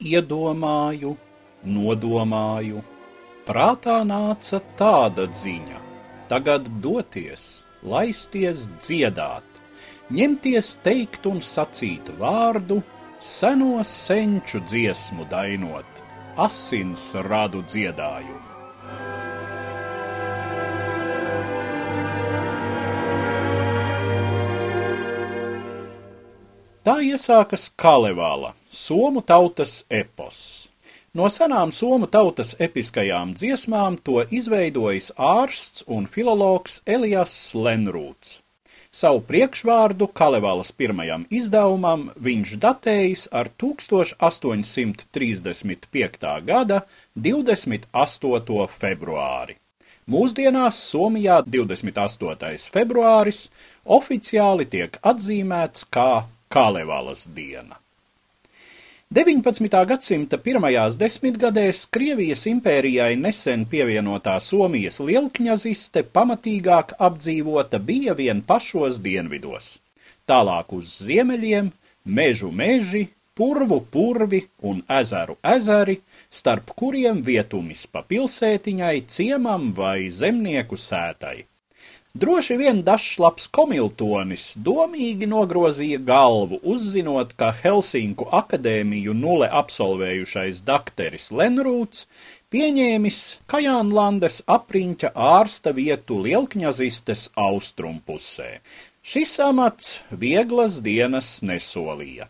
iedomāju, nodomāju, prātā nāca tāda ziņa - tagad doties, laisties dziedāt, ņemties teikt un sacīt vārdu, seno senču dziesmu dainot, asins radu dziedājumu. Tā iesākas Kalevala, Somu tautas epos. No senām Somu tautas episkajām dziesmām to izveidojis ārsts un filologs Elijas Lenrūts. Savu priekšvārdu Kalevalas pirmajam izdevumam viņš datējis ar 1835. gada 28. februāri. Mūsdienās Somijā 28. februāris oficiāli tiek atzīmēts kā Kālevalas diena. 19. gadsimta pirmajās desmitgadēs Krievijas impērijai nesen pievienotā Somijas lielkņaziste pamatīgāk apdzīvota bija vien pašos dienvidos. Tālāk uz ziemeļiem mežu meži, purvu purvi un ezeru ezeri, starp kuriem vietumis pa pilsētiņai, ciemam vai zemnieku sētai. Droši vien dažs labs komiltonis domīgi nogrozīja galvu, uzzinot, ka Helsinku akadēmiju nule absolvējušais dakteris Lenrūts pieņēmis Kajānlandes apriņķa ārsta vietu lielkņazistes austrumpusē. Šis amats vieglas dienas nesolīja.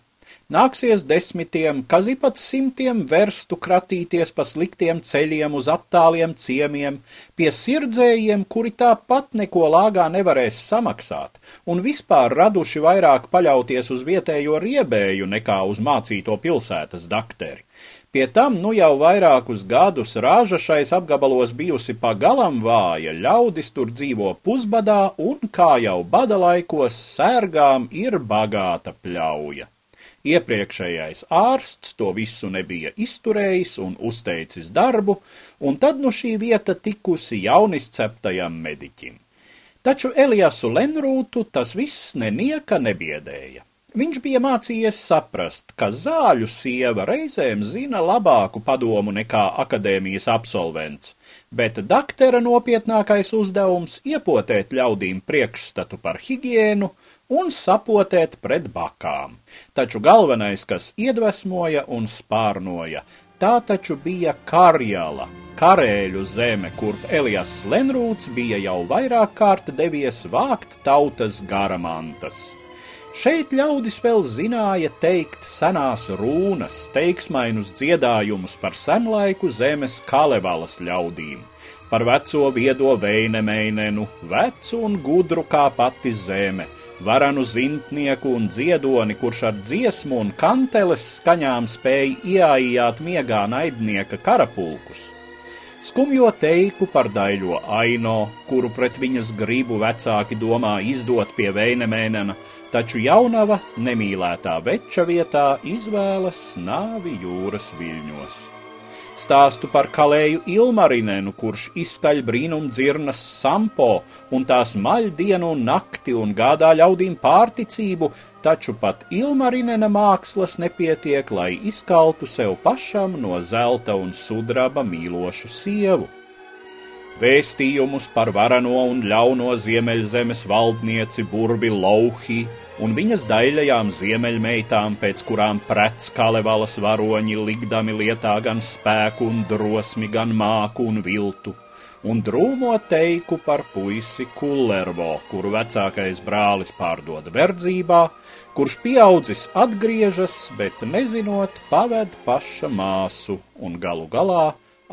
Nāksies desmitiem, kazi pat simtiem verstu kratīties pa sliktiem ceļiem uz attāliem ciemiem, pie sirdzējiem, kuri tāpat neko lāgā nevarēs samaksāt, un vispār raduši vairāk paļauties uz vietējo riebēju nekā uz mācīto pilsētas dakteri. Pie tam nu jau vairākus gadus rāža šais apgabalos bijusi pagalam vāja, ļaudis tur dzīvo pusbadā, un, kā jau bada laikos, sērgām ir bagāta pļauja. Iepriekšējais ārsts to visu nebija izturējis un uzteicis darbu, un tad nu šī vieta tikusi jaunisceptajam mediķim. Taču Eliasu Lenrūtu tas viss nenieka nebiedēja. Viņš bija mācījies saprast, ka zāļu sieva reizēm zina labāku padomu nekā akadēmijas absolvents, bet daktera nopietnākais uzdevums iepotēt ļaudīm priekšstatu par higiēnu un sapotēt pret bakām. Taču galvenais, kas iedvesmoja un spārnoja, tā taču bija Karjala, karēļu zeme, kurp Elijas Lenrūts bija jau vairāk kārt devies vākt tautas garamantas. Šeit ļaudis vēl zināja teikt senās rūnas, teiksmainus dziedājumus par senlaiku zemes kalevalas ļaudīm, par veco viedo veinemeinenu, vecu un gudru kā pati zeme, varanu zintnieku un dziedoni, kurš ar dziesmu un kanteles skaņām spēja ieaijāt miegā naidnieka karapulkus. Skumjo teiku par daļo Aino, kuru pret viņas gribu vecāki domā izdot pie Veinemēnena, taču jaunava nemīlētā veča vietā izvēlas nāvi jūras viļņos. Stāstu par kalēju Ilmarinenu, kurš izskaļ brīnum dzirnas sampo un tās maļ dienu un nakti un gādā ļaudīm pārticību, taču pat Ilmarinena mākslas nepietiek, lai izkaltu sev pašam no zelta un sudraba mīlošu sievu. Vēstījumus par varano un ļauno ziemeļzemes valdnieci burvi Lauhi un viņas daļajām ziemeļmeitām, pēc kurām prets kalevalas varoņi likdami lietā gan spēku un drosmi, gan māku un viltu, un drūmo teiku par puisi Kullervo, kuru vecākais brālis pārdod verdzībā, kurš pieaudzis atgriežas, bet nezinot, paved paša māsu un galu galā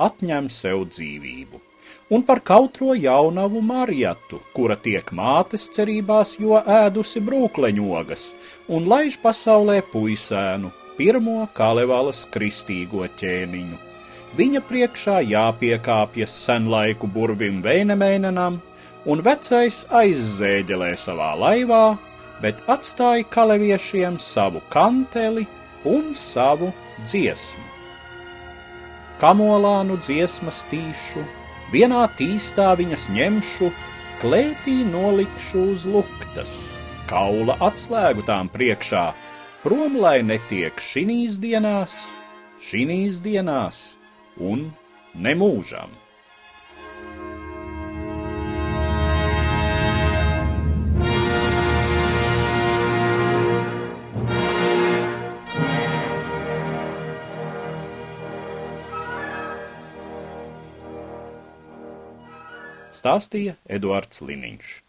atņem sev dzīvību un par kautro jaunavu Marjatu, kura tiek mātes cerībās, jo ēdusi brūkleņogas, un laiž pasaulē puisēnu, pirmo Kalevalas kristīgo ķēniņu. Viņa priekšā jāpiekāpjas senlaiku burvim Veinemēnenam, un vecais aizzēģelē savā laivā, bet atstāja kaleviešiem savu kanteli un savu dziesmu. Kamolānu dziesmas tīšu, vienā tīstā viņas ņemšu, klētī nolikšu uz luktas, kaula atslēgu tām priekšā, prom lai netiek šinīs dienās, šīs dienās un nemūžam. Stāstīja Eduards Liniņš.